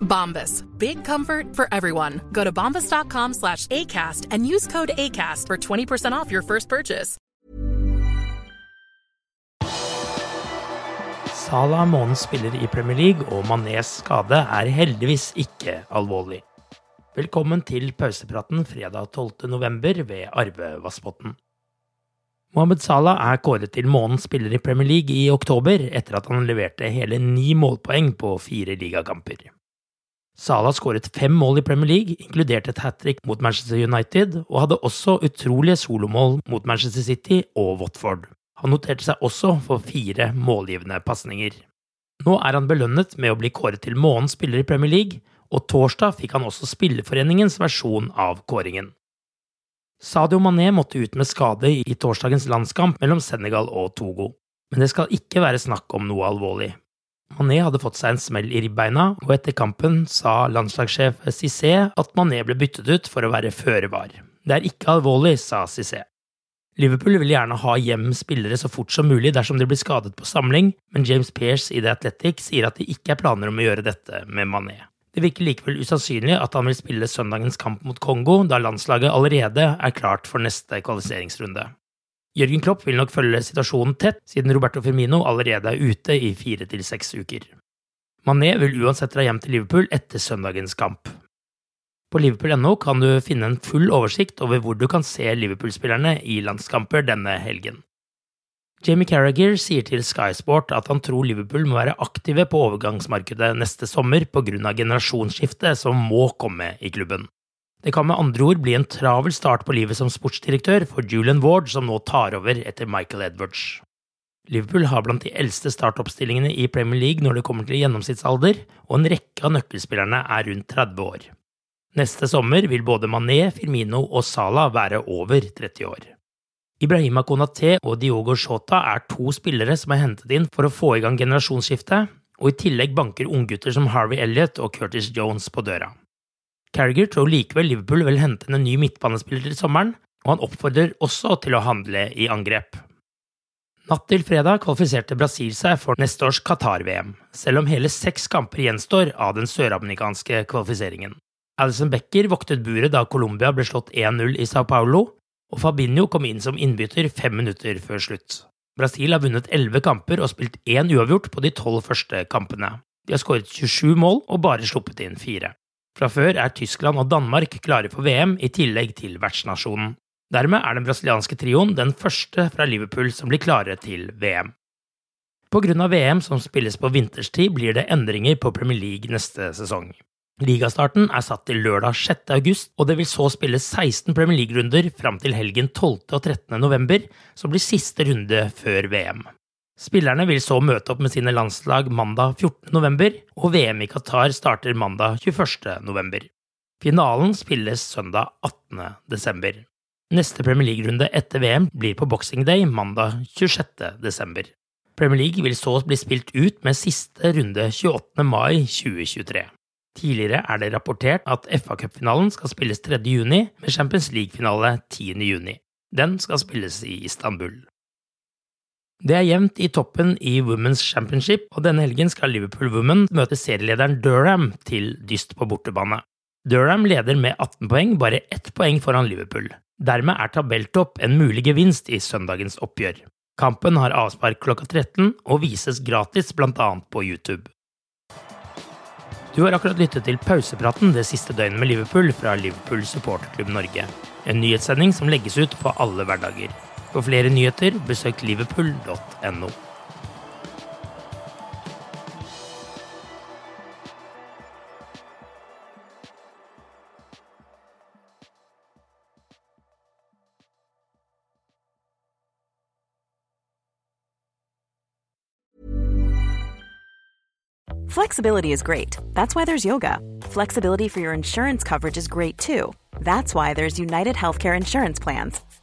Bombas. Big comfort for everyone. Go to bombas.com slash ACAST and use code ACAST for 20% off your first purchase. Salah månedens spiller i Premier League, og Manés skade er heldigvis ikke alvorlig. Velkommen til pausepraten fredag 12. november ved Arve Vassbotn. Mohammed Salah er kåret til månedens spiller i Premier League i oktober, etter at han leverte hele ni målpoeng på fire ligakamper. Salah skåret fem mål i Premier League, inkludert et hat trick mot Manchester United, og hadde også utrolige solomål mot Manchester City og Watford. Han noterte seg også for fire målgivende pasninger. Nå er han belønnet med å bli kåret til månedens spiller i Premier League, og torsdag fikk han også Spillerforeningens versjon av kåringen. Sadio Mané måtte ut med skade i torsdagens landskamp mellom Senegal og Togo, men det skal ikke være snakk om noe alvorlig. Mané hadde fått seg en smell i ribbeina, og etter kampen sa landslagssjef Cissé at Mané ble byttet ut for å være føre var. Det er ikke alvorlig, sa Cissé. Liverpool vil gjerne ha hjem spillere så fort som mulig dersom de blir skadet på samling, men James Pearce i The Athletic sier at det ikke er planer om å gjøre dette med Mané. Det virker likevel usannsynlig at han vil spille søndagens kamp mot Kongo, da landslaget allerede er klart for neste kvalifiseringsrunde. Jørgen Klopp vil nok følge situasjonen tett, siden Roberto Firmino allerede er ute i fire til seks uker. Mané vil uansett dra hjem til Liverpool etter søndagens kamp. På liverpool.no kan du finne en full oversikt over hvor du kan se Liverpool-spillerne i landskamper denne helgen. Jamie Carragher sier til Sky Sport at han tror Liverpool må være aktive på overgangsmarkedet neste sommer pga. generasjonsskiftet som må komme i klubben. Det kan med andre ord bli en travel start på livet som sportsdirektør for Julian Ward, som nå tar over etter Michael Edwards. Liverpool har blant de eldste startoppstillingene i Premier League når det kommer til gjennomsnittsalder, og en rekke av nøkkelspillerne er rundt 30 år. Neste sommer vil både Mané, Firmino og Salah være over 30 år. Ibrahima Konaté og Diogo Shota er to spillere som er hentet inn for å få i gang generasjonsskiftet, og i tillegg banker unggutter som Harvey Elliot og Curtis Jones på døra. Carriger tror likevel Liverpool vil hente en ny midtbanespiller til sommeren, og han oppfordrer også til å handle i angrep. Natt til fredag kvalifiserte Brasil seg for neste års Qatar-VM, selv om hele seks kamper gjenstår av den søramerikanske kvalifiseringen. Alison Becker voktet buret da Colombia ble slått 1-0 i Sao Paulo, og Fabinho kom inn som innbytter fem minutter før slutt. Brasil har vunnet elleve kamper og spilt én uavgjort på de tolv første kampene. De har skåret 27 mål og bare sluppet inn fire. Fra før er Tyskland og Danmark klare for VM, i tillegg til vertsnasjonen. Dermed er den brasilianske trioen den første fra Liverpool som blir klare til VM. Av VM som spilles på vinterstid, blir det endringer på Premier League neste sesong. Ligastarten er satt til lørdag 6. august, og det vil så spilles 16 Premier League-runder fram til helgen 12. og 13. november, som blir siste runde før VM. Spillerne vil så møte opp med sine landslag mandag 14. november, og VM i Qatar starter mandag 21. november. Finalen spilles søndag 18. desember. Neste Premier League-runde etter VM blir på Boxing Day mandag 26. desember. Premier League vil så bli spilt ut med siste runde 28. mai 2023. Tidligere er det rapportert at FA Cup-finalen skal spilles 3. juni, med Champions League-finale 10. juni. Den skal spilles i Istanbul. Det er jevnt i toppen i Women's Championship, og denne helgen skal Liverpool Women møte serielederen Durham til dyst på bortebane. Durham leder med 18 poeng, bare ett poeng foran Liverpool. Dermed er tabelltopp en mulig gevinst i søndagens oppgjør. Kampen har avspark klokka 13 og vises gratis annet på YouTube. Du har akkurat lyttet til pausepraten det siste døgnet med Liverpool fra Liverpool supporterklubb Norge. En nyhetssending som legges ut på alle hverdager. For flere nyheter, besøk liverpool.no. Flexibility is great. That's why there's yoga. Flexibility for your insurance coverage is great too. That's why there's United Healthcare Insurance Plans.